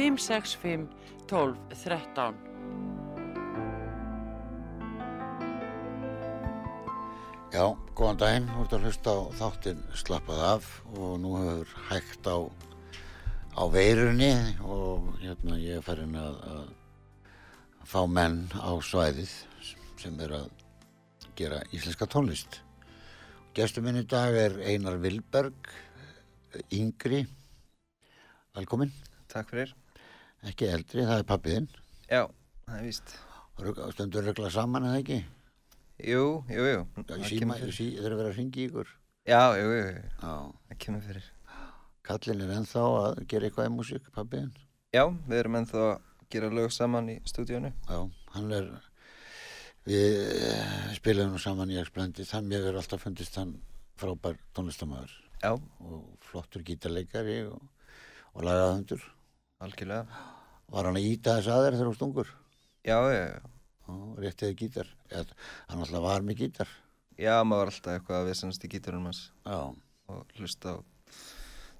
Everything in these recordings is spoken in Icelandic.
565 12 13. Já, góðan daginn, þú ert að hlusta á þáttinn slappað af og nú hefur hægt á, á veirunni og hérna ég er farin að, að fá menn á svæðið sem er að gera íslenska tónlist. Gestur minn í dag er Einar Vilberg, yngri, velkomin, Takk fyrir. Ekki eldri, það er pappiðinn, Já, það er víst. stundur regla saman eða ekki? Jú, jú, jú. Það eru verið að ringi ykkur. Já, jú, jú, jú. Það kemur fyrir. kallin er ennþá að gera eitthvað í músík, pappiðinn. Já, við erum ennþá að gera lög saman í stúdíónu. Já, hann er við eh, spilaðum nú saman í Explandi þann mér verður alltaf fundist hann frábær tónlistamæður Já, og flottur gítarleikari og, og lagaðundur algjörlega. var hann að íta þess aðeir þegar þú stungur Já, já, já. og réttiði gítar Eða, hann alltaf var með gítar Já, maður var alltaf eitthvað að við sennast í gíturinn hans já, og hlusta á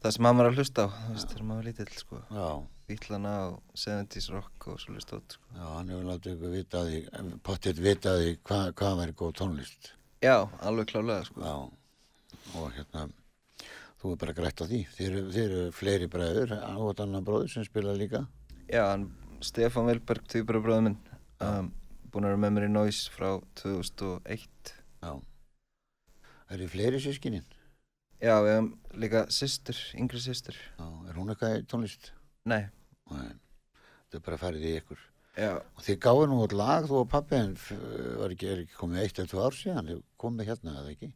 það sem maður var að hlusta á, þú veist, þegar maður var lítill, sko. já, Bítlana og 70s rock og svo hlusta át, sko. já hann hefur látið ykkur vitaði pottitt vitaði hvað hva væri góð tónlist Já, alveg klálega, sko. já, og hérna þú er bara grætt á því þeir eru, þeir eru fleiri bræður átt annan bróður sem spila líka Já, hann, Stefán Vilberg, týpura bróður minn, um, búin að vera með mér í Noise frá 2001. Já. Er þið fleiri sískinin? Já, við hefum líka systur, yngri systur. Já. Er hún eitthvað í tónlist? Nei, Nei. Þau bara farið í ykkur. já, Og þið gáðu nú út lag, þú og pappi, en f- var ekki, er ekki komið eitt eða tvö ár síðan, þið komið hérna, eða ekki?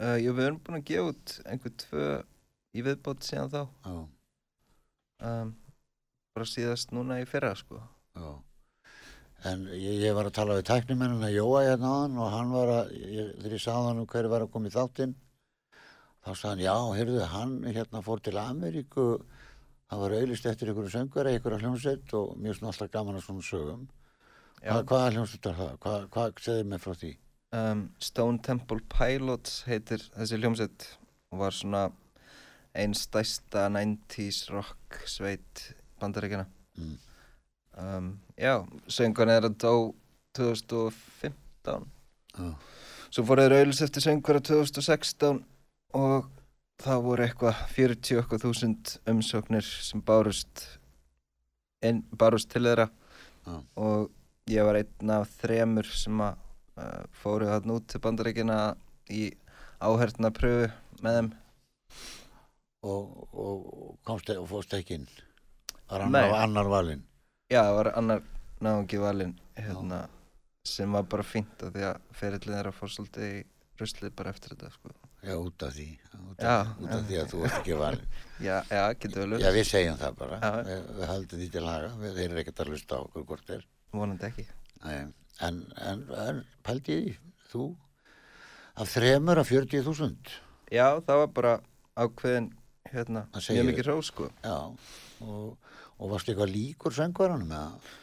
Uh, jú, við erum búin að gefa út einhver tvö í viðbót síðan þá. Já, Um, bara síðast núna í fyrra, sko. já. En ég, ég var að tala við tæknimennina Jóa hérna áðan og hann var að, ég, þegar ég sagði hann um hverju var að koma í þáttinn, þá sagði hann, já, heyrðu, hann hérna fór til Ameríku, það var auðlist eftir ykkur söngveri, ykkur hljómsveit og mjög svona alltaf gaman að svona sögum. Já. Hvað, hvaða hljómsveit er það? Hvað, hvað segir mér frá því? Um, Stone Temple Pilots heitir þessi hljómsveit og var svona einn stærsta 90s rock sveit bandaríkjana. Mm. Um, já, söngun er að dó 2015. Já, Svo fór þeir auðlis eftir söngvara 2016 og það voru eitthvað 40 eitthvað þúsund umsóknir sem bárust, inn, bárust til þeirra Já. og ég var einn af þremur sem að fóru þarna út til bandaríkina í áherna pröfu með þeim. og, og, komst e- og fórst ekki inn. Var Nei. annar, annar valinn. Já, var annar náungi valinn hérna, sem var bara fínt því að ferillin þeirra fór svolítið í ruslið bara eftir þetta sko. Já, út af því. Út Já, af, út af já. því að þú varst ekki valinn. Já, já, getur vel Já, við segjum það bara. Já. Við, við haldum því til haga. Við, þeir eru ekkert að hlusta á okkur hvort er. vonandi ekki. Nei, en, en, en pældi því, þú af þremur af 40.000. Já, það var bara ákveðin hérna, mjög mikið rós sko. Já, og, og varst eitthvað líkur söngvaranum eða?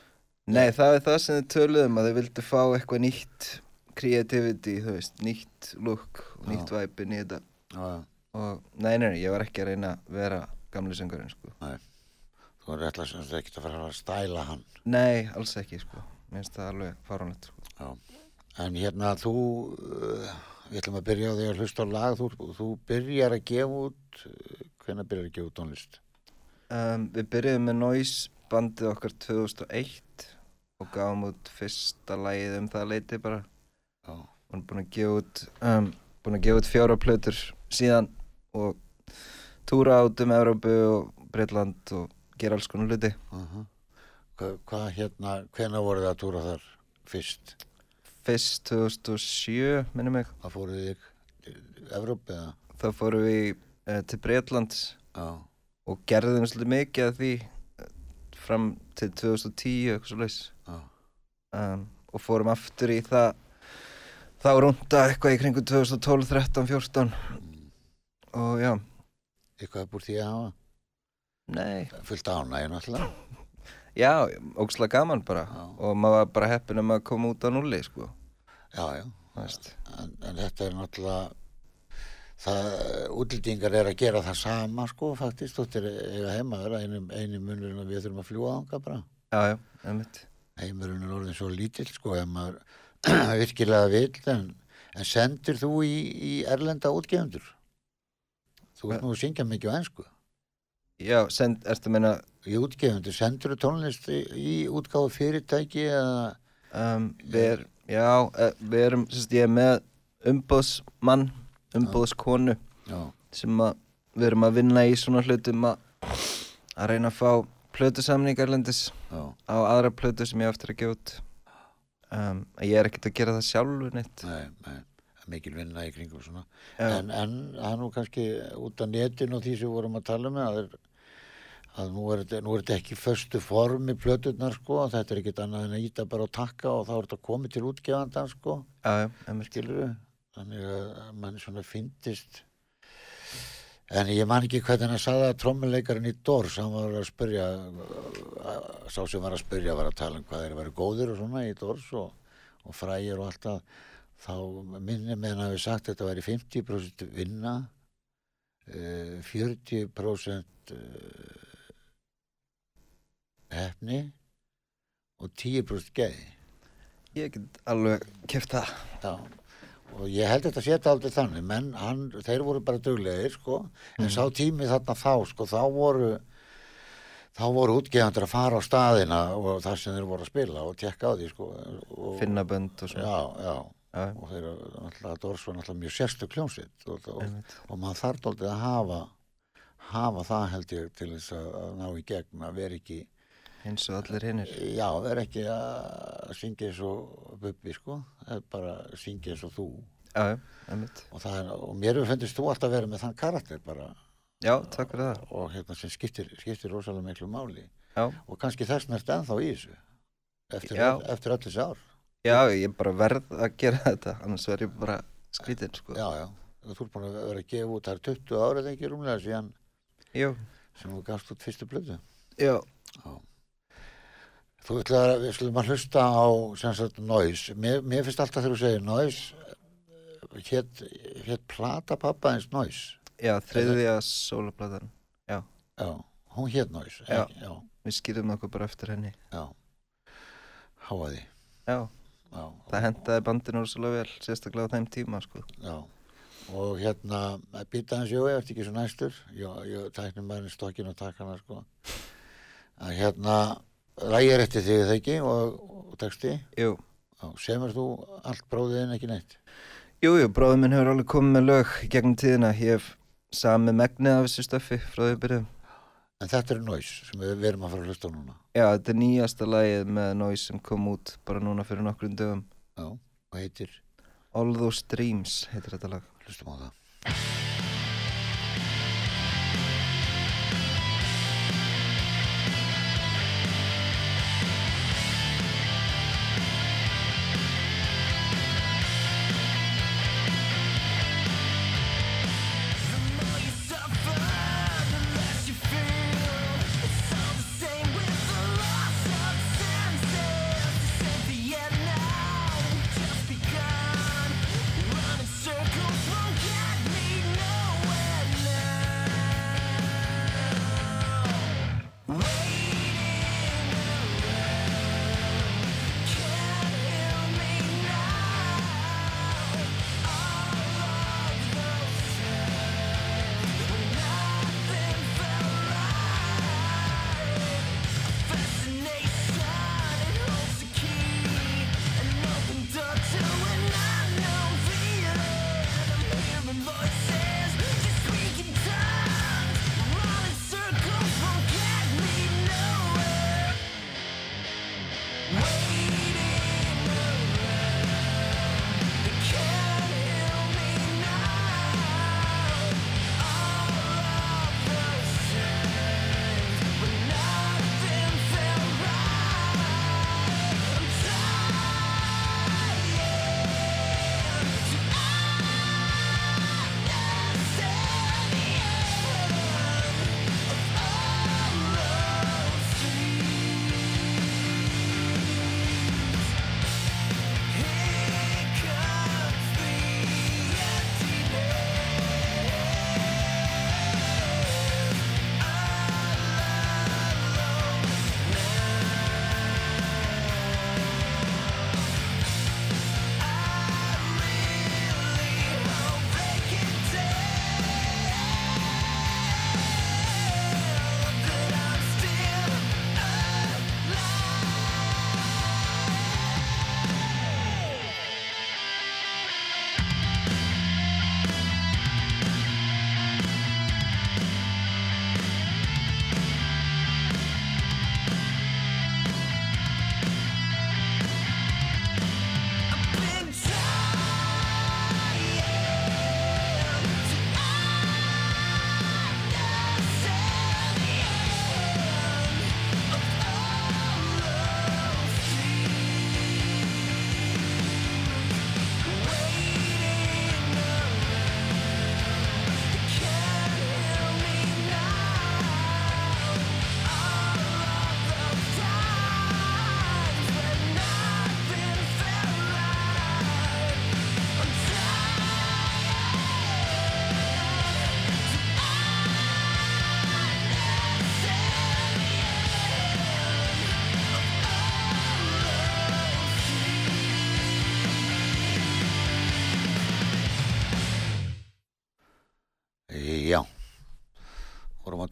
Nei, það er það sem þið töluðum að þið vildu fá eitthvað nýtt creativity, þú veist, nýtt look og nýtt þetta Já, og nei, nei, nei, ég var ekki að reyna að vera gamli söngurinn sko. þú er ætla sem þetta ekkert að fara að stæla hann. Nei, alls ekki sko. Mér finnst það alveg fáránlegt sko. Já, en hérna þú, uh, við ætlum að byrja á því að hlusta á lag, þú, þú byrjar að gefa út, uh, hvenær byrjar að gefa út tónlist? um, Við byrjuðum með Noise bandið okkar 2001 og gáum út fyrsta lagið um það leiti bara. Já, og er búin að gefa út um, búin að gefa út fjóra plötur síðan og túra át um Európu og Breitland og gera alls konar hluti. Uh Hvað hva, hérna, hvenær voruð það að túra þar fyrst? fyrst 2007 minnum mig Hvað fóruð þig til Evrópu eða? þá fórum við uh, til Breitlands Já, og gerðum svolítið mikið af því uh, fram til 2010 eitthvað svo leys Já. um, og fórum aftur í það þá rúnda eitthvað í kringum 2012, 13, 14 og já, Eitthvað búr því að hafa nei fullt ánægi náttúrulega. Já, ógsla gaman bara Já. og maður var bara heppin um að koma út á nulli sko, Já, já. En, en þetta er náttúrulega, það, útlýtingar er að gera það sama, sko, faktist. Þú ert eiga heima þeirra, einu, einu munurinn að við þurfum að fljúa ánga bara. já, já, einmitt Heimurinn er orðin svo lítill, sko, ef maður virkilega vill, en, en sendir þú í, í erlenda útgefundur? Þú ert nú að syngja mikið á ennsku. Já, send, ertu að meina Í útgefundur, sendur þú tónlist í, í útgáfu fyrirtæki eða, um, við er, já, eh, við erum sérst, ég er með umbóðsmann umbóðskonu sem að við erum að vinna í svona hlutum að að reyna að fá plötusamning erlendis á aðra plötu sem ég eftir að gefa út. Um, ég er ekkert að gera það sjálfur neitt. Nei, nei, það mikil vinna í kringum svona. En, en það er nú kannski út af netinu og því sem við vorum að tala með, að, er, að nú, er, þetta- nú er þetta ekki föstu formi plöturnar, sko, þetta er ekkit annað en að íta bara og takka og þá er þetta komið til útgefandan, sko, skilur við, þannig að mann svona fyndist. En ég man ekki hvernig hann sagði að trommuleikarinn í Dors, hann var að spyrja, sá sem var að spyrja var að tala um hvað þeir væri góðir og svona í Dors og, og frægir og allt að þá minni með hann hafi sagt að þetta væri 50% vinna, eh, 40% eh, hefni og 10% geði. ég get alveg keft það. Já, og ég held þetta sé þetta aldrei þannig, menn hann, þeir voru bara duglegir, sko, en sá tími þarna þá, sko, þá voru þá voru útgefandur að fara á staðina og þar sem þeir voru að spila og tekka á því, sko og, finna bönd og svona. Já, já, já, og þeir alltaf, Dors var alltaf mjög sérstu kljónsitt og, og, og maður þarf dálítið að hafa hafa það held ég til þess að, að ná í gegn að vera ekki eins og allir hinnir já, vera ekki að syngja eins og bubbi, sko, það er bara að syngja eins og þú. Já, já, og, það er, og mér fundist þú alltaf vera með þann karakter bara. Já, takk fyrir það. Og hérna sem skiptir, skiptir rosalega miklu máli. Já, og kannski þess næst ennþá í þessu eftir, Já. eftir öll þessi ár. Já, ég bara verð að gera þetta annars verð ég bara skrítinn sko. Já, já, þú er búin að vera að gefa út það er 20 árið ekki rúmlega síðan já, sem þú gafst út fyrstu blödu já, þú ætlaði að við skulum að hlusta á sem sagt noise. Mér, mér finnst alltaf þegar þú segir noise hétt hét plata pappa eins noise? Já þriðja sólaplatan já, hún hétt noise Já. ekki? já, við skýrum okkur bara eftir henni. Já. Háaði já, já, það hendaði bandinu rosalega vel sérstaklega á þeim tíma sko. Já, og hérna, býta hans jói, ertu ekki svo næstur? Já, ég tæknum maður stokkin og takkana, sko. Að hérna, lægir eftir þig þegar ekki og, og texti. jú, semur þú allt bróðiðin ekki neitt? jú, jú, bróður minn hefur alveg komið með lög gegnum tíðina ég hef samið megnið af þessu stöffi frá því að byrjuðum En þetta er Noise sem við, erum að fara að hlusta á núna. já, þetta er nýjasta lagið með Noise sem kom út bara núna fyrir nokkrum dögum Já, og heitir, All Those Dreams heitir þetta lag hlustum á það.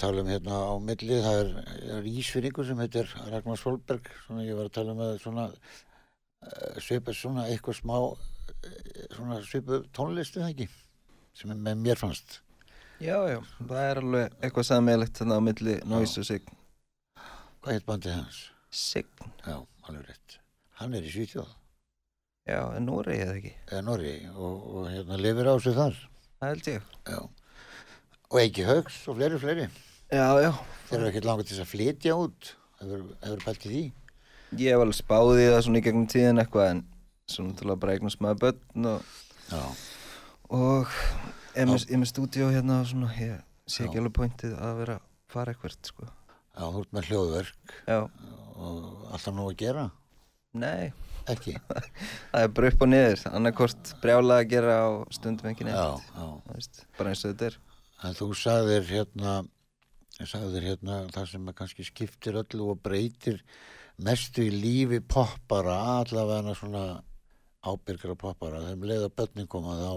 Tala um hérna á milli, það er, er ísfinningur sem heitir Ragnar Solberg, svona ég var að tala um að svona uh, svipa svona eitthvað smá eh, svona svipu tónlistu það ekki, sem með mér fannst. Já, já, það er alveg eitthvað sammeilegt þannig á milli Noise og Sign. Hvað heit bandið hans? Sign? Já, alveg rétt. Hann er í Svítjóð, Já, en Núri eða ekki? eða Norri og, og hérna lifir á sig þar. Það held ég. Já. Og Eiki Haugs og fleiri, fleiri. Já, já. Þeir eru ekkert langar til þess að flytja út. Hefur, pælt í því? Ég hef alveg spáð í það svona í gegnum tíðin eitthvað en svona til að bara eignast maður börn og, Já. og ég er með, stúdíó hérna og svona, ég sé ekki alveg pointið að vera fara eitthvað, sko. Já, þú ert með hljóðverk Já, og alltaf nú að gera. nei, Ekki? það er bara upp og niður, annarkort brjála að gera á stundum ekki neitt. Já, já. Veist, bara eins og þetta er. En þú sagðir hérna, sagðir hérna það sem kannski skiptir öllu og breytir mestu í lífi poppara, allavega svona ábyrgra poppara. Þegar um leið að börnin koma þá,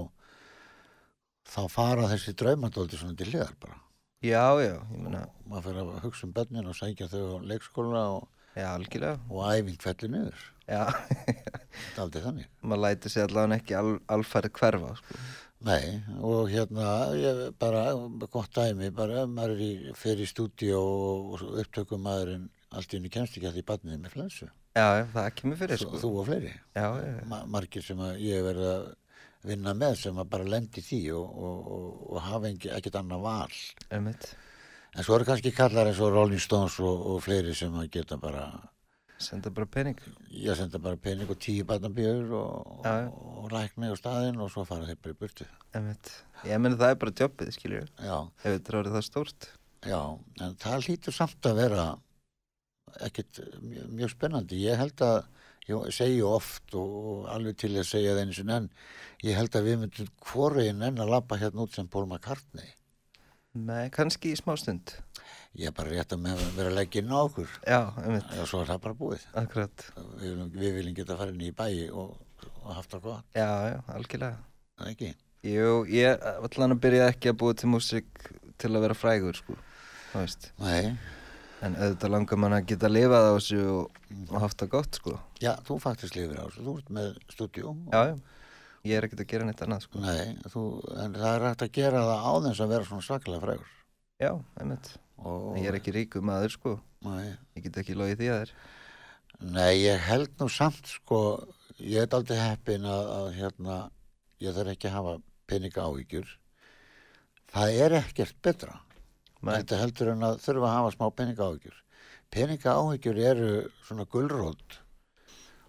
þá fara þessi draumandóldi svona til hliðar bara. Já, já, meina, Maður fyrir að hugsa um börnin og sækja þau á leikskóla og, já, algjörlega. og æfing felli niður. Já, Það er aldrei þannig. maður lætur sig allavega ekki al, alfærið hverfa, sko. Nei, og hérna, ég, bara gott dæmi, bara maður í, fyrir í stúdíu og, upptökum maðurinn allt í henni kemst ekki að því barnið með flensu. Já, það kemur fyrir, sko. þú og fleiri. Já, já. Ma margir sem ég hef verið að vinna með sem að bara lendi því og, og, og, og hafa ekkert annað val. Einmitt. En svo eru kannski kallar eins og Rolling Stones og, og fleiri sem að geta bara, Senda bara pening. ég senda bara pening og tíu barnabjöður og, já. og, og lækni á staðinn og svo fara þeir bara í burtu. Ég meina það er bara jobbið, skiljur. Já. Ef þetta orðið það stórt. Já, en það hlýtur samt að vera ekkert mjög, mjög spennandi. Ég held að, ég segi oft og, og alveg til að segja það einu sinni en ég held að við myndum hvorveginn enn að labba hérna út sem Paul McCartney. Nei, kannski í smá stund. Ég er bara rétt að vera að leggja inn á okkur Já, einmitt. og svo er það bara búið. Akkurat. Við viljum, við viljum geta farið inn í bæi og, og haft það gott, Já, já, algjörlega. það ekki? Jú, ég allan að byrja ekki að búa til músík til að vera frægur, sko. Það veist. Nei, En auðvitað langar mann að geta lifað á þessu og, og haft það gott, sko. já, þú faktisk lifir á þessu, þú ert með stúdíu. Já, já. Ég er ekkert að gera neitt annað, sko. Nei, þú, en það er hægt að gera það á þess að vera svona svakalega frægur. Já, einmitt. Og, En ég er ekki ríku maður, sko. Nei, Ég get ekki logið því að þér. Nei, ég held nú samt sko, ég er aldrei heppin að, að hérna, ég þarf ekki að hafa peninga áhyggjur. Það er ekkert betra. Nei. Þetta heldur en að þurfa að hafa smá peninga áhyggjur. Peninga áhyggjur eru svona gulrót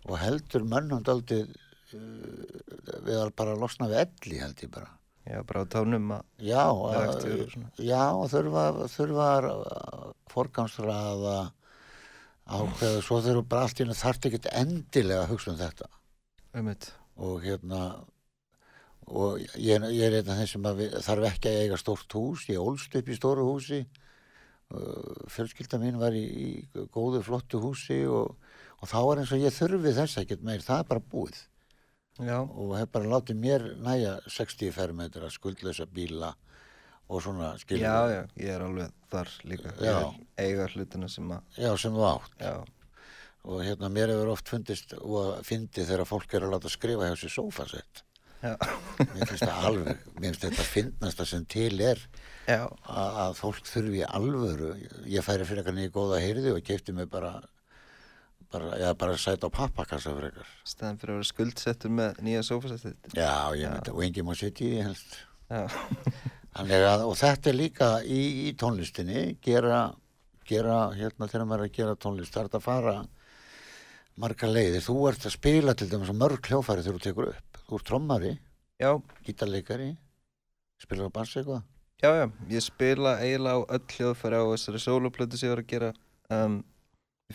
og heldur mönnum aldrei við að bara losna við elli held ég bara. Já, bara á tánum að Já, að, já, þurfa, þurfa að forgangsraða ákveða, svo þurfa bara allt í henni þarft ekkert endilega að hugsa um þetta. Einmitt. og hérna og ég, ég er einn af þeim sem að við, þarf ekki að eiga stórt hús, ég ólst upp í stóru húsi. Uh, fjölskylda mín var í, í góðu flottu húsi og, og þá er eins og ég þurfi þess ekkert meir, það er bara búið Já, og hef bara látið mér næja 60 fermetra skuldlösa bíla og svona skilur já, já, ég er alveg þar líka. Eiga hlutina sem að, já, sem þú átt. Já, og hérna mér hefur oft fundist og fyndi þegar fólk er að láta skrifa hjá sér sófasett. Mér finnst það alveg, mér finnst þetta fyndnasta sem til er að, fólk þurfi alvöru ég færi fyrir eitthvað niður góða heyrði og kefti mig bara bara, já, bara sæt á pappakassa eitthvað staðan fyrir að vera skuldsettur með nýja sófasettið. já, ég myndi, og enginn má setja í því helst að, og þetta er líka í, í tónlistinni, gera, gera, hérna þegar maður er að gera tónlist, það er að fara marga leiðir. Þú ert að spila til dæmis mörg hljófæri þegar þú tekur upp. Þú ert trommari, gítarleikari, spilar á bass eitthvað. já, já, ég spila eiginlega á öll hljóðfæri á þessari soloplötu sem ég var að gera. Um,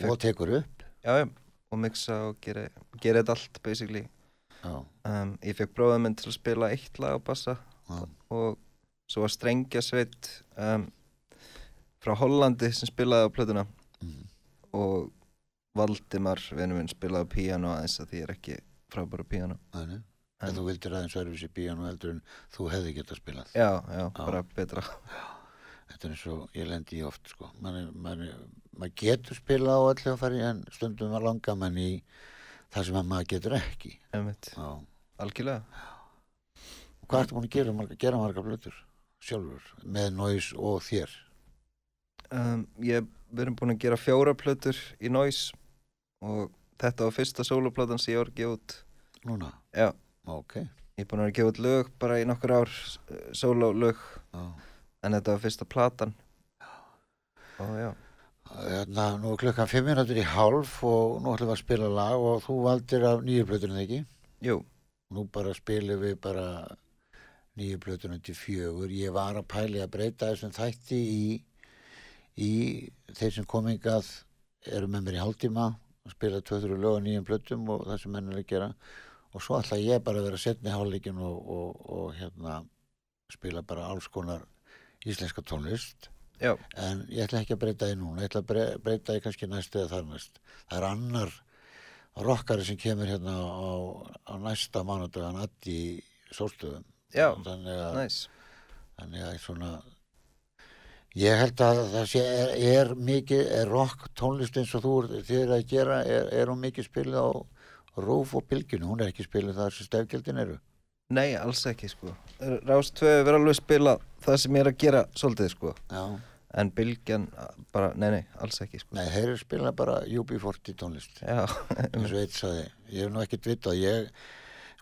Og tekur upp. Já, já, og mixa og gera, gera þetta allt, basically. Já, Um, ég fekk bróðum minn til að spila eitt lag á bassa já, og svo var strengja sveit um, frá Hollandi sem spilaði á plötuna mm, og Valdimar, vinur minn, spilaði á píano aðeins að því ég er ekki frábæra píano. þannig. En- En þú vildir aðeins öðruvísi bíjan og heldur en þú hefði getað spilað. Já, já, bara betra. Þetta er eins og ég lendi í oft sko. maður man, man getur spilað á öllu að fara en stundum var langa mann í það sem að maður getur ekki. Algjörlega. Hvað ertu búin að gera, gera marga blötur sjálfur með Noise og þér? Um, ég, við erum búin að gera fjóra plötur í Noise og þetta var fyrsta soloplatan sem ég var að gefa út. Núna, já, ok. Ég er búin að gefa út lög bara í nokkur ár sololög, Já. En þetta var fyrsta platan. Og já. Hérna, nú er klukkan fimm minútur í hálf og nú ætlum við að spila lag og þú valdir af nýju blötunum ekki? Jú, nú bara spilum við bara nýju blötunum til fjögur. Ég var að pæli að breyta þessum þætti í, í þeir sem komingað eru með mér í hálftíma að spila 2-3 lög á nýjum blötum og það sem menn er að gera. Og svo ætla ég bara að vera setni hálfleikin og, og, og hérna spila bara alls konar íslenska tónlist. Já, en ég ætla ekki að breyta því núna ég ætla að bre- breyta því kannski næstu eða þar næst. Það er annar rockari sem kemur hérna á, á næsta mánudagan addi í sólstöðum. Já, þannig að, næs þannig að svona ég held að það sé er, er mikið, er rock tónlist eins og þú er að gera er, er hún mikið spilið á Rúf og Bylgjunu, hún er ekki spilið þar sem stefgjöldin eru Nei, alls ekki sko. Rás 2 verður alveg að spila það sem ég er að gera svolítið sko. Já, En Bylgjan bara, nei, nei, alls ekki sko. Nei, þeir eru spilað bara UB40 tónlist. Já, eins og eitt saði, ég hef nú ekkert vitað. Ég,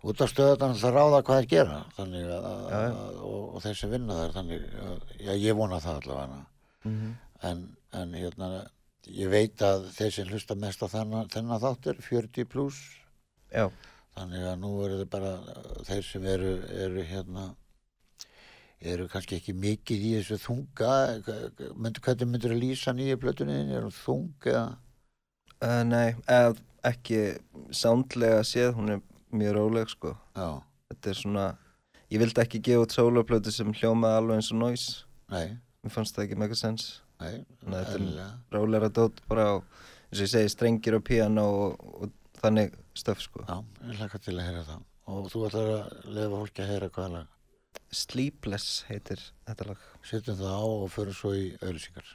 út af stöðan það ráða hvað þeir gera. Þannig að, að og, og þeir sem vinna þar þannig að, já, ég vona það allavega. Mhm, en, en hérna ég veit að þeir sem hlusta mest á þennan, þáttur, 40 pluss já, þannig að nú eru þið bara þeir sem eru, eru hérna eru kannski ekki mikið í þessu þunga Mynd, hvernig myndur að lýsa nýju plötunni þinni? er hún þung eða? Uh, nei, eða ekki sándlega séð, hún er mjög róleg sko. Já, Þetta er svona, ég vildi ekki gefa út soloplötu sem hljómaði alveg eins og noise. Nei, Mér fannst það ekki mega sens. Nei, Nei, þetta er-. Rólegra dót bara á, eins og ég segi, strengir og piano og, og þannig stöf sko Já, ég hlaka til að heyra það. Og þú ætlar að lefa fólki að heyra hvaða lag. Sleepless heitir þetta lag Setjum það á og förum svo í auðlýsingar.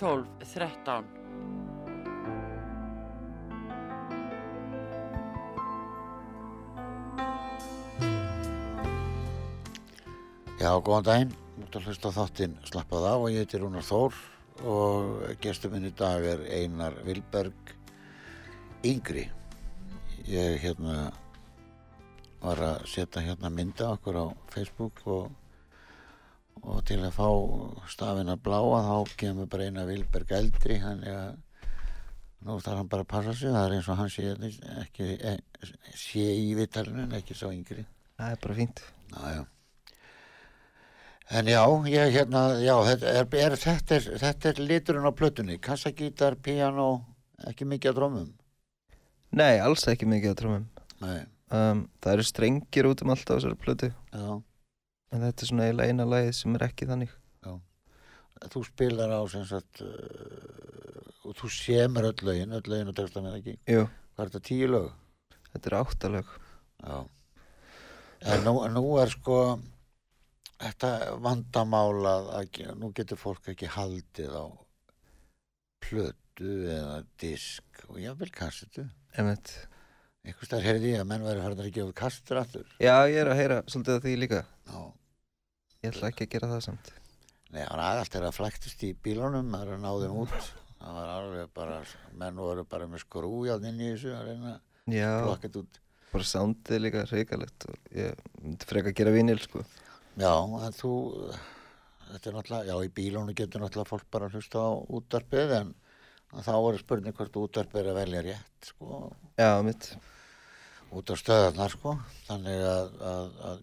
12 13. Já, góðan daginn, út að hlusta þáttinn slappað á og ég heiti Rúnar Þór og gestur minn í dag er Einar Vilberg Yngri. Ég hérna var að setja hérna mynda okkur á Facebook og, og til að fá stafina bláa þá kemur bara Einar Vilberg eldri, þannig að nú þarf hann bara að passa sig, það er eins og hann sé ekki, e, sé í vitalinu en ekki svo yngri. Það er bara fínt. Já, já. En já, ég hérna, já, þetta er, er, þetta er, þetta er liturinn á plötunni, kassagítar, piano, ekki mikið að drómum. Nei, alls ekki mikið á. Nei, Um, það eru strengir út um allt á þessari plötu já, en þetta er svona eiginlega eina lagið sem er ekki þannig. þú spilar á sem sagt, uh, og þú semur öll lögin, öll lögin og textan er ekki. Jú, Hvað er þetta, tíu lög? þetta er áttalög. Já. En nú, nú er sko, þetta vandamál að, að nú getur fólk ekki haldið á plötu eða disk og jáfnvel kassetu. Einmitt. Einhvers þar heyrði ég að menn væri farin að gefa út kassetur aftur. Já, ég er að heyra svolítið af því líka. Já. Ég ætla ekki að gera það samt. Nei, það var allt er að flæktist í bílunum, það er að ná þeim út. Það var alveg bara, menn voru bara með skrújað inn í þessu að reyna að Já, plokka þetta út. bara soundið er líka hrikalegt og ég myndi freka að gera vinil sko. Já, en þú, þetta er náttúrulega, já, í bílunum getur náttúrulega fólk bara að hlusta á útdarpið, en þá voru spurning hvort útdarpið er að velja rétt, sko, Já, mitt. Út á stöðarnar, sko. Þannig að, að, að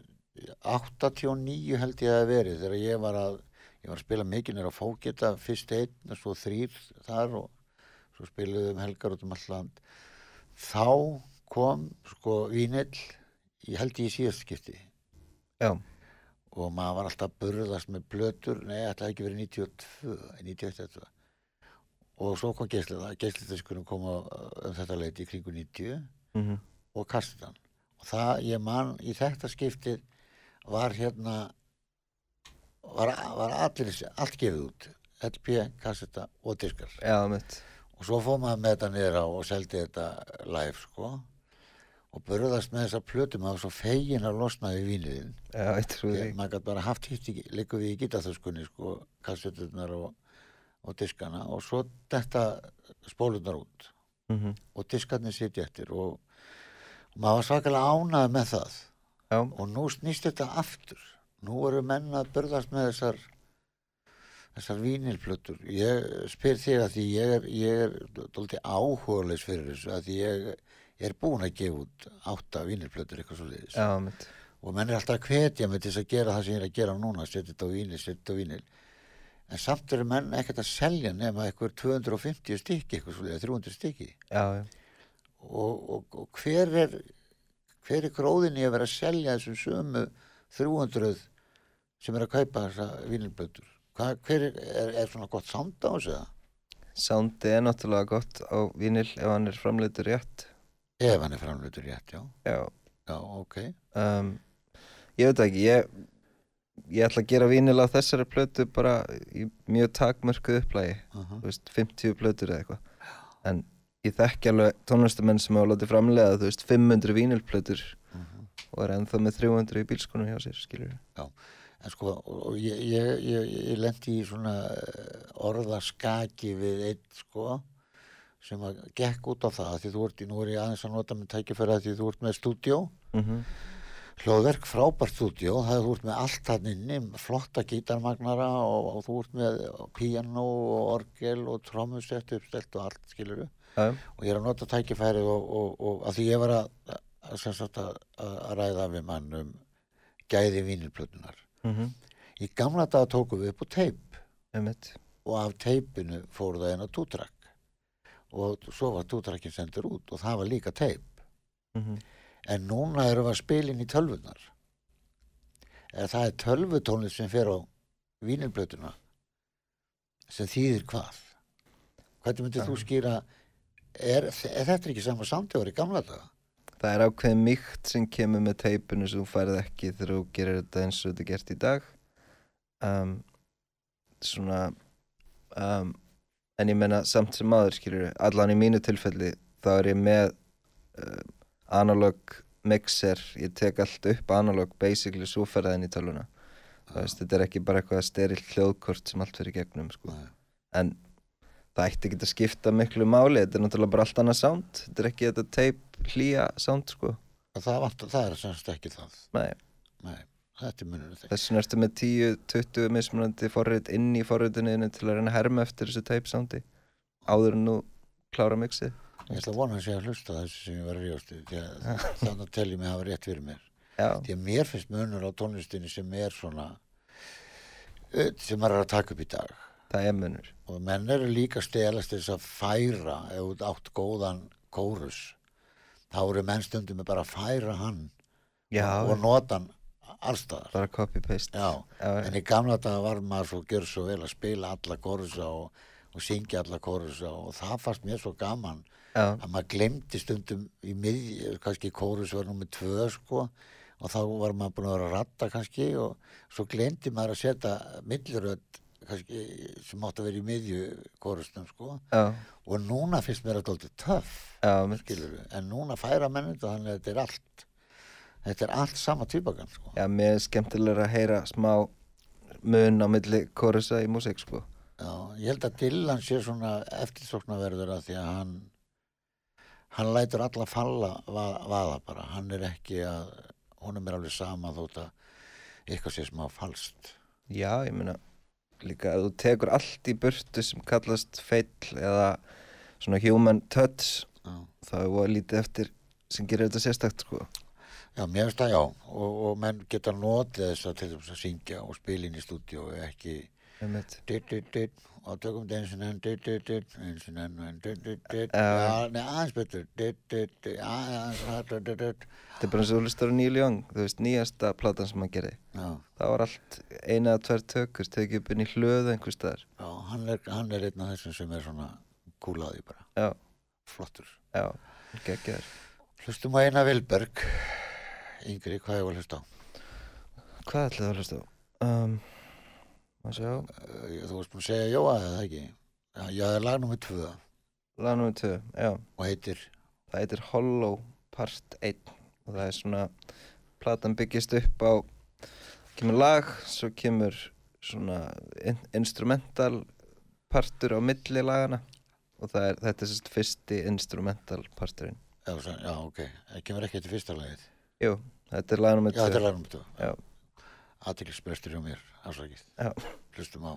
89 held ég að verið þegar ég var að, ég var að spila mikið nýra fókita, fyrst einn og svo þrýr þar og svo spiluðum helgar út um all land. Þá kom, sko, vínill, ég held ég í síðast skipti Já, og maður var alltaf að burðast með blötur, nei, þetta hefði ekki verið 92, 91 þetta. Og svo kom geislið, geislið kom á, um þetta leiti í kringu 90 mm og kastitan. Og það, ég man, í þetta skiptið var hérna, var, var allir, allt gefið út, LP, kastita og diskar. já. Og svo fór maður með þetta niður á og seldi þetta live, sko. Og burðast með þessa plötu, maður var svo fegin að losna við víniðin. Maður gæti bara haft hitt líka við í gítaþöskunni sko, kasseturnar og, og diskana og svo þetta spólunar út Mm og diskarnir sitja eftir og, og maður var svakalega ánað með það. Já, og nú snýst þetta aftur. Nú eru menn að börðast með þessar þessar vínilplötur. Ég spyr þig að því ég er, ég er dólti áhugaðleis fyrir þessu að því ég er búin að gefa út átta vínilplötur eitthvað svo liðis já, og menn er alltaf hvetja til þess að gera það sem ég er að gera núna, setja þetta á vínil, setja þetta á vínil. En samt eru menn ekkert að selja nema eitthvað 250 stykki eitthvað svolítið, 300 stykki. Já, já. Og, og, og hver er hver er gróðin í að vera að selja þessum sömu 300 sem er að kaupa þessa vínilblötur Hva, hver er, er, er svona gott sound á þessu eða? Soundið er náttúrulega gott á vinil ef hann er framleitur rétt. ef hann er framlutur rétt, já, Já, já, ok um, ég veit ekki, ég, ég ætla að gera vinil á þessari plötu bara í mjög takmörkuð upplægi, uh þú veist, 50 plötur eða eitthvað. En ég þekki alveg tónlistamenn sem hafa látið framlega, þú veist, 500 vinilplötur og er ennþá með 300 í bílskunum hjá sér, skilur En sko, ég, ég, ég, ég lendi í svona eh, orðaskaki við einn, sko, sem að gekk út á það, því þú ert, í- nú er ég aðeins að nota með tækifæra því þú ert með stúdjó, mm -hmm. hljóðverk, frábært stúdjó, það er þú ert með allt hann inni, flotta gítarmagnara og, og þú ert með piano og orgel og trommusett uppstelt og allt, skilur Já, og ég er að nota tækifærið og, og, og að því ég var að, að, að, að ræða við mann um gæði vínilplötunar. mm -hmm. Í gamla daga tókum við upp á teip. Og af teipinu fór það á tútrakk og svo var tútrakkin sendur út og það var líka teip. Mhm, en núna erum við að spila inn í tölvunar eða það er tölvutónlist sem fer á vínilblötuna sem þýðir hvað? Hvernig myndir þú skýra er, er þetta ekki sama samtíður í gamla daga? Það er ákveðin mýkt sem kemur með teipinu sem þú færið ekki þegar þú gerir þetta eins og þetta er gert í dag. Um, svona um, en ég meina samt sem maður skilur allan í mínu tilfelli þá er ég með uh, analog mixer, ég tek allt upp analog basically svo ferða inn í tölvuna. Það veist, þetta er ekki bara eitthvað sterill hljóðkort sem allt fyrir gegnum sko. En það ætti ekki að skipta miklu máli þetta er náttúrulega bara allt annað sound. Þetta er ekki þetta teip hlýja sound sko. það, vant, það er semst ekki það. Nei. Nei, þetta er munur Þess vegna ertu með 10-20 mismunandi forrit inn í forritinu til að reyna að herma eftir þessu tape soundi. Áður en nú klára mixið. Ég ætla að vona að sé að hlusta þessu sem ég var að ríðast því að þannig að telja mig hafa rétt fyrir mér. Já, því að mér finnst munur á tónlistinni sem er svona sem maður er að taka upp í dag það er munur. Og menn eru líka stelast þess að færa ef þú átt góðan kórus þá eru menn stundum með bara að færa hann Já, og nota hann allstaðar bara copy-paste. Já, Já, en í gamla daga var maður svo gjör svo vel að spila alla kórusa og, og syngja alla kórusa og það fannst mér svo gaman að maður glemdi stundum í miðj, kannski kórus var nummið tvö sko og þá var maður búin að vera að ratta kannski og svo glemdi maður að setja millirödd kannski sem átt að vera í miðju kórusnum sko. Já, og núna finnst mér þetta alltaf töff skilur við, en núna færa menn þetta þannig að þetta er allt þetta er allt sama týpagan sko. Já, mér er skemmtilega að heyra smá mun á milli korusa í músík sko. Já, ég held að Dylan sé svona eftirsóknarverður að því að hann hann lætur alla falla va vaða bara, hann er ekki að honum er alveg sama þótt að eitthvað sé smá falskt. Já, ég meina líka að þú tekur allt í burtu sem kallast feill eða svona human touch þá er voða lítið eftir sem gerir þetta sérstakt sko já mér finnst það já. Og, og menn geta notið þess að til þess að syngja og spila inn í stúdíu og ekki og tökum þetta eins og enn eins og enn aðeins betur. Þetta er bara eins og þú hlustar á Neil Young þú veist, nýjasta platan sem hann gerði. Það var allt eina eða tvær tökur tekið upp inn í hlöðu einhvers staðar. Já, hann er, hann er einn af þessum sem er svona kúlaði bara, flottur. Hlustum á eina Vilberg Yngri, hvað var að hlusta á? Hvað ætlaði að hlusta á? Um, maður sjá, Uh, Þú varst búin að segja Jóa eða ekki? Já, það er lag nummið tvö. Lag nummer 2 já, og heitir? Það heitir Hollow Part 1 og það er svona platan byggist upp á kemur lag, svo kemur svona in instrumental partur á milli lagana og er, þetta er sérst fyrsti instrumental parturinn. Já, já ok, það kemur ekki til fyrsta lagið Jú, þetta er lag nummer Já, þetta 2 er lag nummið tvö Já. Aðtiklisbrestur hjá mér, Já. Hlustum á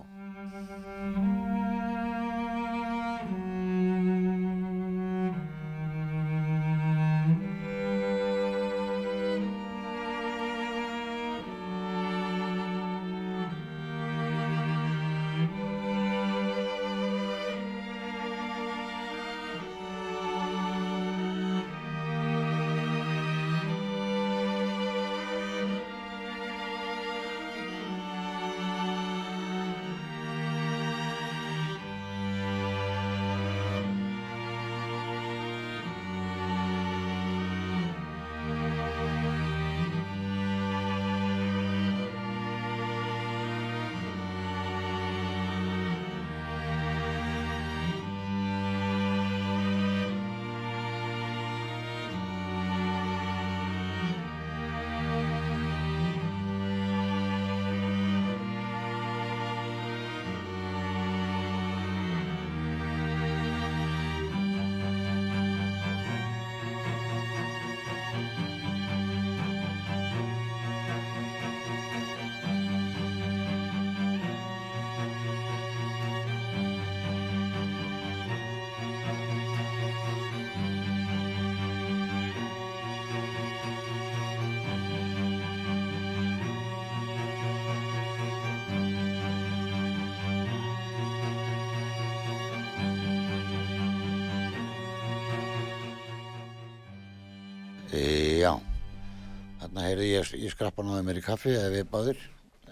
þarna heyrði ég, ég skrappa náði mér í kaffi eða við báðir,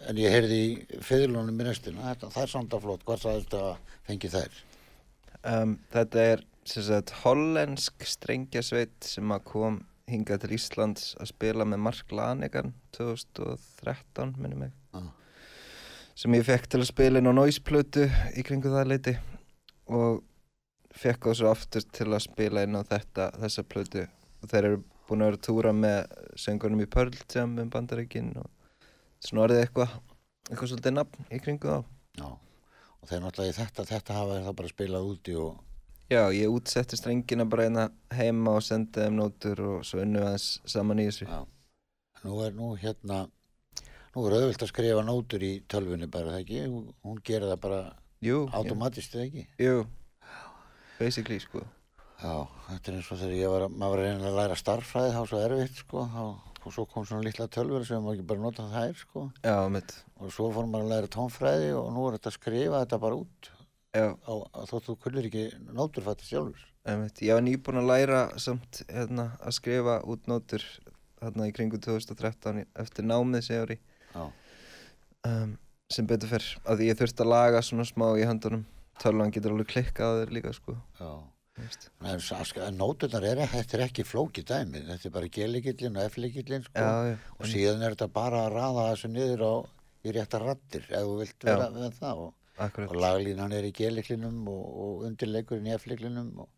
en ég heyrði í fiðlunum í restina, þetta, það er samt að flott, hvað sagðist að fengi þær? Um, þetta er sem sagt hollensk strengjasveit sem að kom hingað til Íslands að spila með Mark Lanegan 2013 minnum mig Já. sem ég fekk til að spila inn á Noise-plötu í kringu það leiti og fekk þá svo aftur til að spila inn á þetta, þessa plötu og þeir eru búin að vera að túra með söngunum í Pearl Jam um bandaríkin og svona orðið eitthvað eitthvað svolítið nafn í kringu þá Já, og þeir náttúrulega þetta, þetta hafa það bara spilað úti og, Já, ég útsetti strengina bara hérna heima og sendi þeim nótur og svo unnu aðeins saman í þessu. já, nú er nú hérna, nú er auðvilt að skrifa nótur í tölvunni bara, það ekki, Hún- gerir það bara automatist, eða ekki? jú, basically, sko. Já, þetta er eins og þegar ég var, að- maður var að reyna að læra starffræði, þá var svo erfitt, sko, þá, og svo kom svona litla tölvur sem maður ekki bara nota þær, sko, Já, mitt, og svo fór maður að læra tónfræði og nú er þetta að skrifa þetta bara út, já, á, þótt þú kullir ekki nótur fætti sjálfur. mitt. Ég var nýbúin að læra samt, hérna, að skrifa út nótur hérna í kringu 2013 í- eftir námið var í, Já, um, sem betur fyrr, að því ég þurfti að laga svona smá í höndunum. Tölvan getur alveg klikkað á þér líka, sko. já. Þú veist. En, en nóturnar er, þetta er ekki flókið dæmi, þetta er bara G-leikillin og F-leikillin, sko. Já, já, og síðan er þetta bara að raða þessu niður á í réttar rattir ef þú vilt vera Já. með það og, og laglínan er í G-leiklinum og, og undirleikurinn í F-leiklinum og,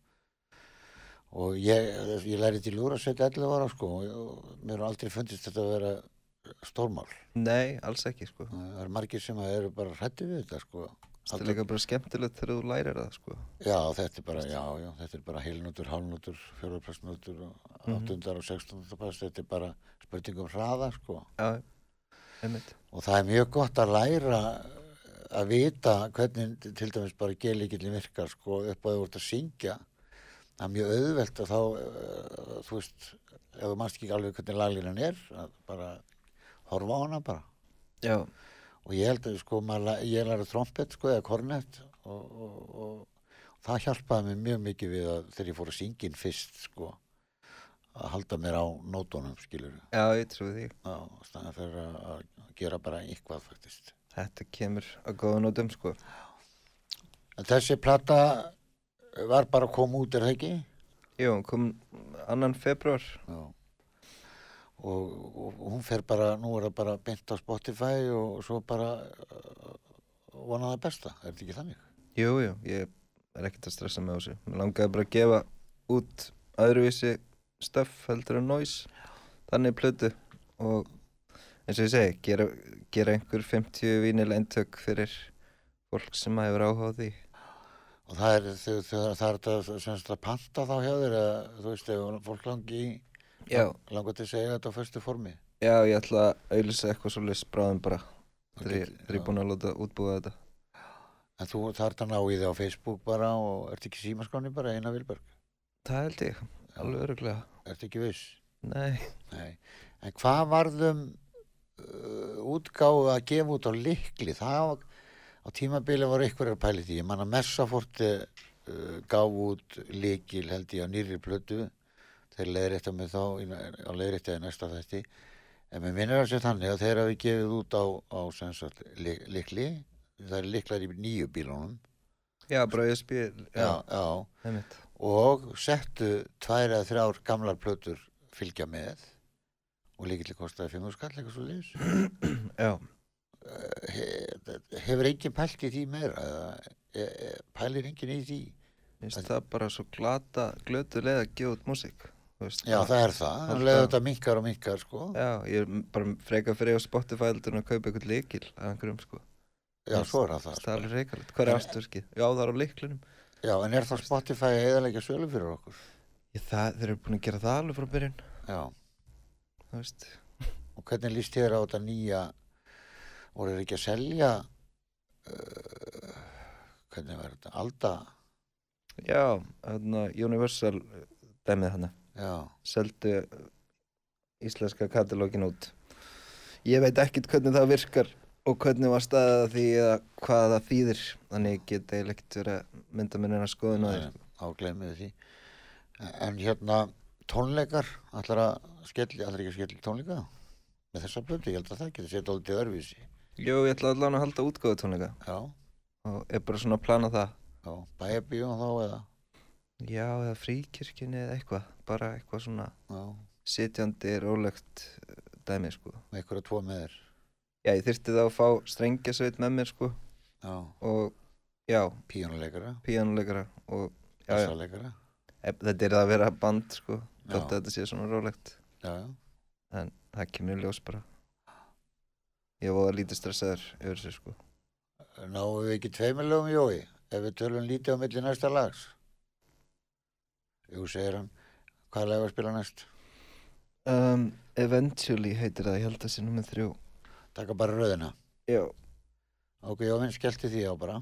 og ég, ég læri til lúrasveit 11 ára sko og, og mér har aldrei fundist þetta að vera stórmál Nei, alls ekki, sko. það er margir sem eru bara hrætti við þetta sko Það er líka bara skemmtilegt þegar þú lærir það, sko. Já, þetta er bara, já, já, þetta er bara heilnótur, hálnótur, fjórapressnótur og Mhm. áttundar og sextundar pass, þetta er bara spurning um hraða, sko. Já, einmitt. Og það er mjög gott að læra að vita hvernig til dæmis bara gelíkillin virkar, sko, upp á því þú ert að syngja. Það er mjög auðvelt að þá, uh, þú veist, ef þú mannst ekki alveg hvernig laglínan er, að bara horfa á hana bara. Já, Og ég held að, sko, maður, ég lærði trompet, sko, eða kornett og, og, og, það hjálpaði mér mjög mikið við að þegar ég fór að syngja inn fyrst, sko, að halda mér á nótunum, skilur já, ég trúi því. Já, fyrir að, að gera bara eitthvað, faktist. Þetta kemur að góða nótum, sko. Þessi plata var bara að koma út, er það ekki? Jú, kom annan februar. Já. Og, og hún fer bara, nú er það bara beint á Spotify og svo bara uh, vona það besta, er þetta ekki þannig? Jú, jú, ég er ekkert að stressa með þessu. Mér langaði bara að gefa út öðruvísi stöff heldur en noise. Þannig plötu og eins og ég segi, gera, gera einhver 50 vínil eintök fyrir fólk sem hefur áhuga á því. Og það er, það þetta sem sagt að panta þá hjá þér eða þú veist, ef fólk langi í, Já, langar til að segja þetta á föstu formi. já, ég ætla að auðvisa eitthvað svo list bráðum bara Það þegar ég er búin að láta útbúa þetta. En þú þarf að ná í þig á Facebook bara og ert ekki símaskráni bara eina Vilberg? Það held ég, alveg öruglega. Ert ekki viss? Nei, Nei. En hvað varðum uh, útgáfu að gefa út á likli? Það á tímabili var einhverjar pælið því. Ég man að Messaforti uh, gaf út likil held ég á nýri plötu. Þeir leiðrétta mig þá í, á leiðréttaði næsta þætti. En mér minnir sér þannig að þeir hafi gefið út á, á sem sagt, li, likli. Það er liklar í nýju bílunum. já, spil, Já, já, já. Og settu tvær eða þrjár gamlar plötur fylgja með. Og líkilega kostaði 5 skall eitthvað svo liðs. Já, he- hefur enginn pælt í því meira eða e, e, pælir enginn í því Mér finnst það bara svo glata, glötu leið að gefa út músík. Veist, já að- það er það, hann leður þetta minkar og minkar sko já, Já, ég er bara freka fyrir á Spotify heldur en að kaupa eitthvað líkil af einhverjum sko. svo er það það Það er sko. alveg reikalegt. Hvað er afturskið? Já, það er á líklunum. já, en er það Spotify eðalega sölu fyrir okkur Ég, það, þeir eru búin að gera það alveg frá byrjun. já, Það veist. og hvernig líst þér á þetta nýja voru þeir ekki að selja uh, hvernig var þetta Alda, Já, hérna Universal dæmið hana. Seldu íslenska katalógin út. Ég veit ekkit hvernig það virkar og hvernig var staðið að því eða hvað það þýðir. Þannig ég get eiginlega ekkert verið að mynda mér neina skoðun á því. Nei, á glemmiði því en hérna, tónleikar, allar að skelli, allar ekki að skelli tónleika með þessa blötu, ég held að það geti séð dólítið örvísi. Jú, ég ætla allan að halda útgáðu tónleika Já, og er bara svona að plana það já, bæjabíu þá eða, Já, eða fríkirkjunni eða eitthvað bara eitthvað svona já, sitjandi rólegt eh, dæmi sko. Með ykkur að tvo með þér. Já, ég þyrfti þá að fá strengjasveit með mér sko. Já, og já, píjónuleikara, píanuleikara og ef- þetta er að vera band sko. Já. þótt að þetta sé svona rólegt. Já, já. en það kemur í ljós bara. Ég var lítið stressaður yfir þessu sko. Náum við ekki tveimur lögum Jói, ef við tölum lítið á milli næsta lags? Jú, segir hann, hvað lag var að spila næst? um, Eventually heitir það, ég held að sé nummið þrjú Taka bara röðina. Já Ok, Jóvinn skellti því á bara.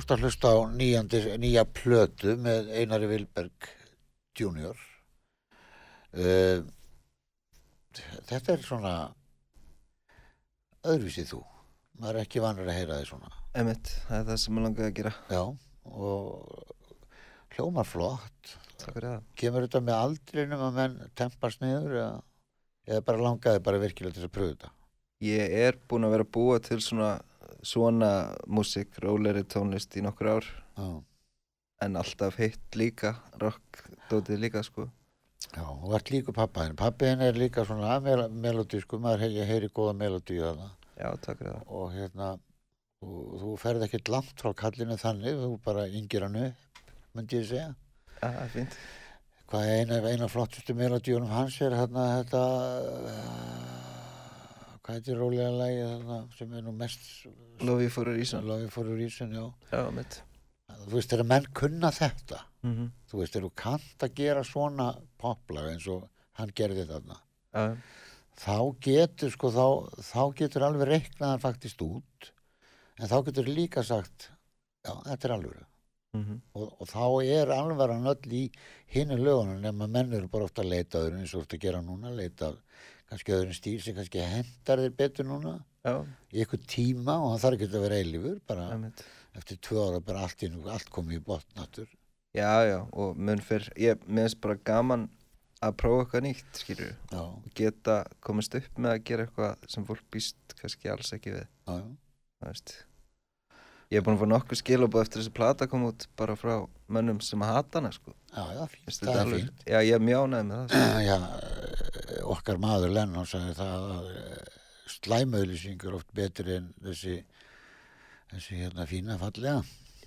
Veist að hlusta á nýjandi, nýja plötu með Einari Vilberg Junior. Uh, þetta er svona öðruvísið þú. Maður er ekki vanur að heyra þig svona. Emmett, það er það sem ég langaði að gera Já, og hljómar flott. Takk fyrir það Kemur þetta með aldrinum að menn tempast niður eða, eða bara langaði bara virkilega til að pröfu þetta? Ég er búinn að vera að búa til svona svona músík, róleri tónlist í nokkur ár. Já, en alltaf heitt líka rock dótið líka sko. Já, og ert líka pappa henni. Pappi henni er líka svona mel melodísku, maður heyri, heyri góða melodíu fyrir það. Og hérna þú, þú ferð ekkert langt frá kallinu þannig þú bara yngir hann upp myndi ég segja. Fínt. Hvað er eina, eina flottustu melodíunum hans er hérna þetta hvað heitir rólega lagi þarna sem er nú mest a reason. Love for a reason, já. Já, þú veist, þegar menn kunna þetta mm -hmm. þú veist, þegar þú kannt að gera svona poplag eins og hann gerði þarna Já, þá getur sko, þá, þá getur alveg reiknaðan faktist út en þá getur líka sagt já, þetta er alveg mm og, og þá er alvaran öll í hinu lögunum nema menn eru bara ofta að leita öðru eins og ert að gera núna leita kannski öðrum stíl sem kannski hendar þér betur núna. Já, í eitthvað tíma og það þarf ekki að vera eilífur bara mitt eftir tvö ára bara allt, inn, allt komið í botnatur Já, já, og mun fyrr. Ég, finnst bara gaman að prófa eitthvað nýtt, skilur já, og geta komist upp með að gera eitthvað sem fólk býst kannski alls ekki við. Já, já, þú veist. Ég er búin að fá nokkuð skilabóð eftir þessi plata kom út bara frá mönnum sem að hata hana sko. Já, já fínt, það er fínt. Já, ég mjánaði með það sko. já, eh, okkar maður Lennon sagði það að slæmauðlýsing er oft betri en þessi þessi hérna fína fallega.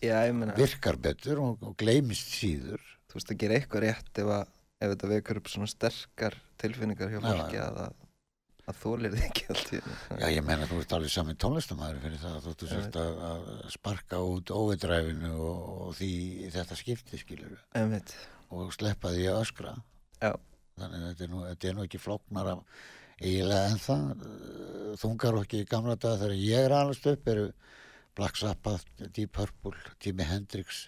Já, ég meina, virkar betur og, og gleymist síður. Þú veist að gera eitthvað rétt ef, að, ef þetta vekur upp svona sterkar tilfinningar hjá Já, fólki að, að, að þólir þið ekki allt í einu. Já, ég menna þú ert alveg saman tónlistamæður fyrir það að þú sért að, að sparka út óveidræfinu og, og því þetta skipti skilur og sleppa því að öskra. Já. þannig að þetta er nú, þetta er nú ekki flóknar af eiginlega en það. Þungar okki í gamla dag þegar ég er alveg upp eru Black Sabbath, Deep Purple, Jimi Hendrix.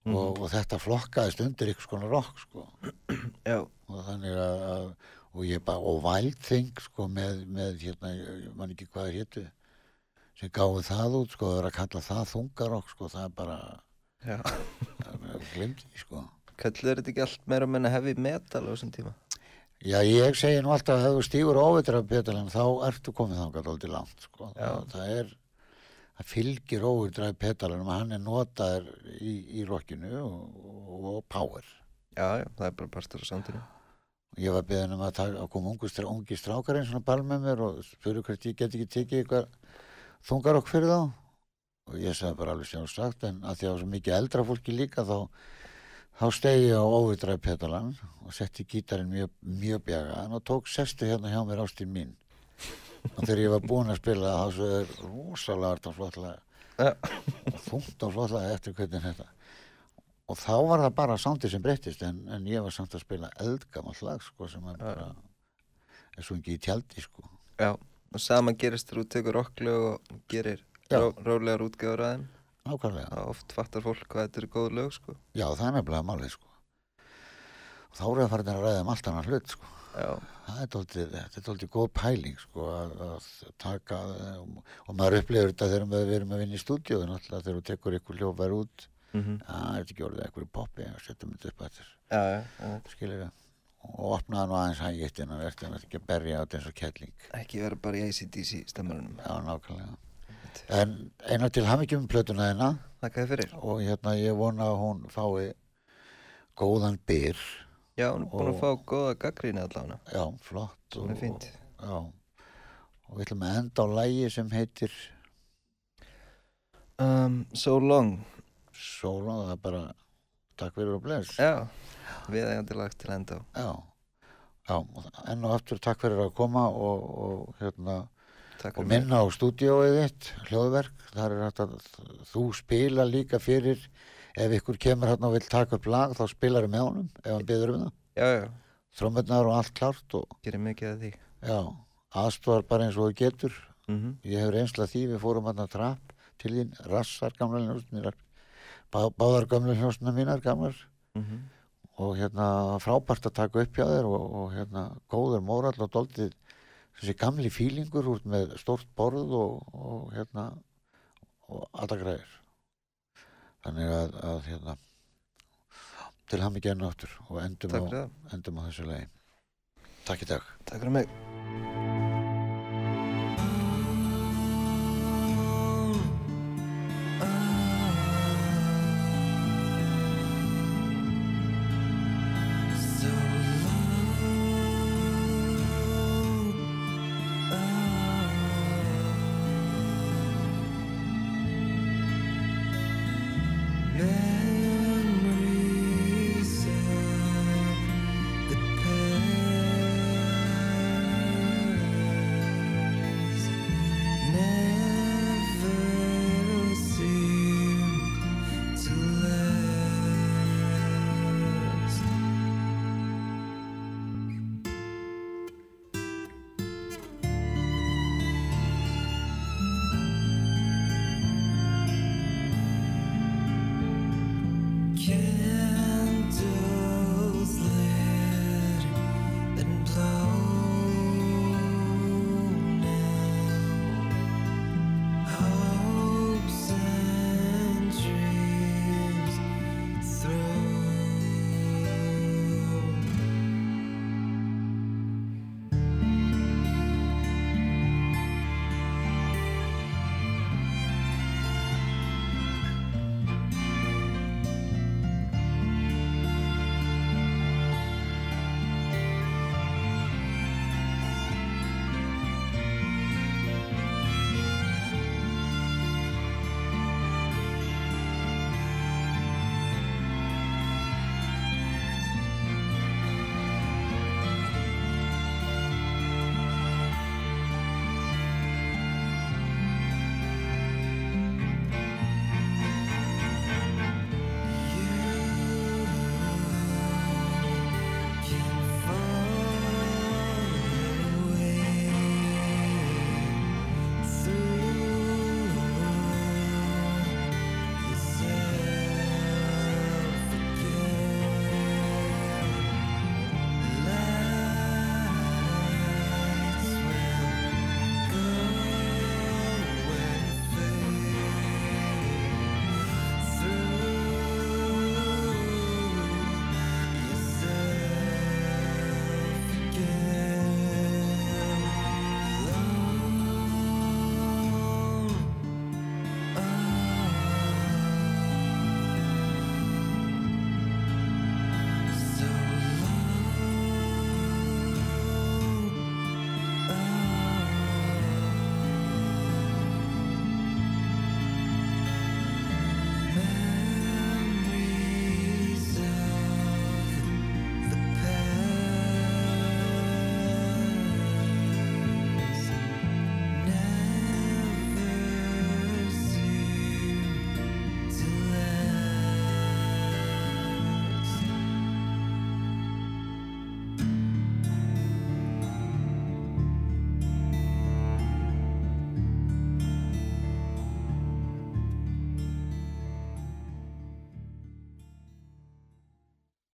Mhm. og, og þetta flokkaðist undir ykkur skona rock sko. Já, og þannig að, að og ég bara, og Thing sko með, með hérna, ég man ekki hvað er hétu sem gáði það út sko, það er að kalla það þungarokk sko, það er bara, já. glimti sko Kallur þetta ekki allt meira meina heavy metal á þessum tíma? Já, ég segi nú alltaf að ef þú af betalinn þá ertu komið þangað aldrei langt sko. Það, það er það fylgir óveitur af betalinn og hann er notaður í, í rockinu og, og, og power Já, já, það er bara partur á samtíma. Ég var beðin um að, taka, að koma ungi strákar einn svona ball með mér og spuru hvert ég get ekki tekið eitthvað þungar okk fyrir þá. Og ég sagði bara alveg sjálfsagt en að því að það var svo mikið eldra fólki líka þá þá stegi ég á óvitræð petalan og setti gítarinn mjög, mjög bjagaðan og tók sestu hérna hjá mér ástin mín. Og þegar ég var búinn að spila þá svo er rosalega hardt og flottlega og þungt og flottlega eftir hvernig þetta og þá var það bara sándið sem breyttist en, en ég var samt að spila eldgamall lag sko sem er bara er svo ekki í tjaldi sko. Já, og sama gerist þegar þú tekur rocklög og gerir ró, rólegar útgjáður að þeim. nákvæmlega, Það oft fattar fólk hvað þetta eru góð lög, sko. já það er nefnilega málið sko. Og þá eru það farin að ræða um allt annan hlut sko. Já, það er dálítið, þetta er dálítið góð pæling sko að, að taka og maður upplifir þetta þegar við erum að vinna í stúdíu náttúrulega þegar þú tekur ykkur hljófar út mm að það er ekki orðið eitthvað í poppi og setjum þetta upp að já. skilur við og opnaði nú aðeins hægitt inn að verði ekki að berja á þetta eins og kettling Ekki vera bara í ACDC stemmarunum. já nákvæmlega en eina til hafingjum plötuna fyrir. og hérna ég vona að hún fái góðan byr Já, hún er búin að Og- fá góða gaggríni allavega. já flott fínt. já og við ætlum að enda á lægi sem heitir Um, so long. Sóla, það er bara takk fyrir og bless. Já, við eigandi lagt til enda. Já, já og enn og aftur takk fyrir að koma og, og hérna og minna á stúdíóið þitt, hljóðverk. Þar er hægt að þú spila líka fyrir ef ykkur kemur hérna og vill taka upp lag þá spilar með honum ef hann byður um það. Trómmetnar og allt klárt og gerir mikið að því. já, aðstofar bara eins og þú getur. Mm ég hef reynsla því, við fórum hérna trapp til þín, rassar hljósnir bá, báðar gamla hljósna mínar gamlar. -hmm. og hérna frábært að taka upp hjá þér og, og hérna góður mórall og doldið þessi gamli fílingur út með stórt borð og, og hérna og alltaf græðir þannig að, að hérna til hann ekki enn áttur og endum á, endum á þessu lagi. Takk í dag. Takk fyrir mig.